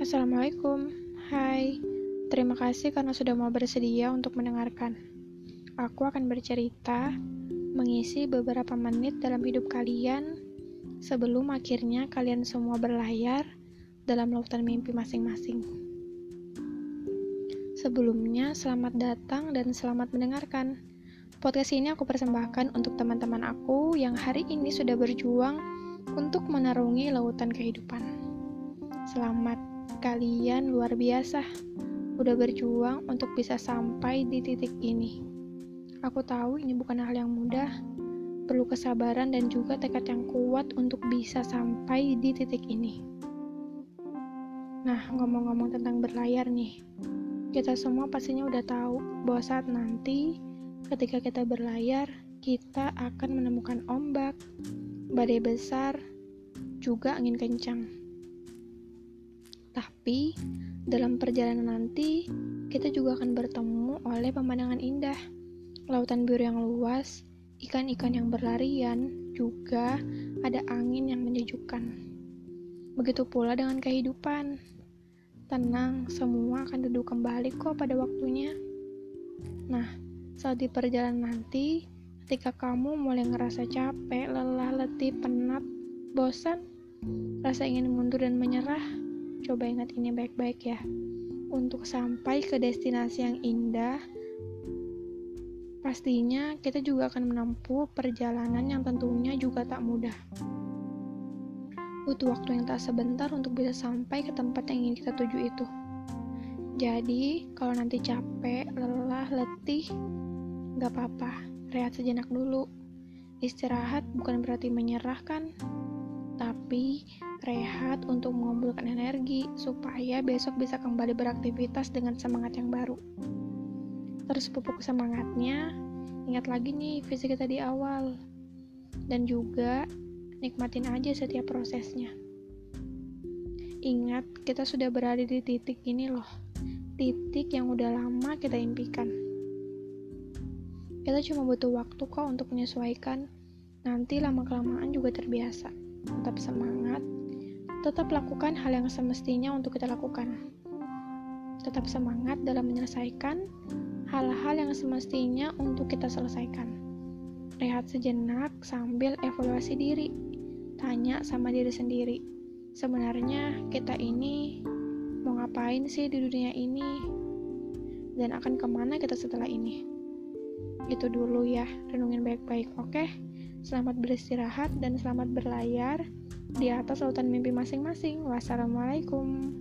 Assalamualaikum, hai. Terima kasih karena sudah mau bersedia untuk mendengarkan. Aku akan bercerita, mengisi beberapa menit dalam hidup kalian sebelum akhirnya kalian semua berlayar dalam lautan mimpi masing-masing. Sebelumnya, selamat datang dan selamat mendengarkan. Podcast ini aku persembahkan untuk teman-teman aku yang hari ini sudah berjuang untuk menarungi lautan kehidupan. Selamat Kalian luar biasa, udah berjuang untuk bisa sampai di titik ini. Aku tahu ini bukan hal yang mudah, perlu kesabaran dan juga tekad yang kuat untuk bisa sampai di titik ini. Nah, ngomong-ngomong tentang berlayar nih, kita semua pastinya udah tahu bahwa saat nanti ketika kita berlayar, kita akan menemukan ombak, badai besar, juga angin kencang. Tapi dalam perjalanan nanti, kita juga akan bertemu oleh pemandangan indah, lautan biru yang luas, ikan-ikan yang berlarian, juga ada angin yang menyejukkan. Begitu pula dengan kehidupan. Tenang, semua akan duduk kembali kok pada waktunya. Nah, saat di perjalanan nanti, ketika kamu mulai ngerasa capek, lelah, letih, penat, bosan, rasa ingin mundur dan menyerah, Coba ingat ini baik-baik ya. Untuk sampai ke destinasi yang indah, pastinya kita juga akan menempuh perjalanan yang tentunya juga tak mudah. Butuh waktu yang tak sebentar untuk bisa sampai ke tempat yang ingin kita tuju itu. Jadi, kalau nanti capek, lelah, letih, gak apa-apa, rehat sejenak dulu. Istirahat bukan berarti menyerah kan? Tapi rehat untuk mengumpulkan energi supaya besok bisa kembali beraktivitas dengan semangat yang baru. Terus pupuk semangatnya, ingat lagi nih visi kita di awal. Dan juga nikmatin aja setiap prosesnya. Ingat, kita sudah berada di titik ini loh. Titik yang udah lama kita impikan. Kita cuma butuh waktu kok untuk menyesuaikan. Nanti lama-kelamaan juga terbiasa tetap semangat, tetap lakukan hal yang semestinya untuk kita lakukan. Tetap semangat dalam menyelesaikan hal-hal yang semestinya untuk kita selesaikan. Rehat sejenak sambil evaluasi diri. Tanya sama diri sendiri. Sebenarnya kita ini mau ngapain sih di dunia ini? Dan akan ke mana kita setelah ini? Itu dulu ya, renungin baik-baik, oke? Okay? Selamat beristirahat dan selamat berlayar di atas lautan mimpi masing-masing. Wassalamualaikum.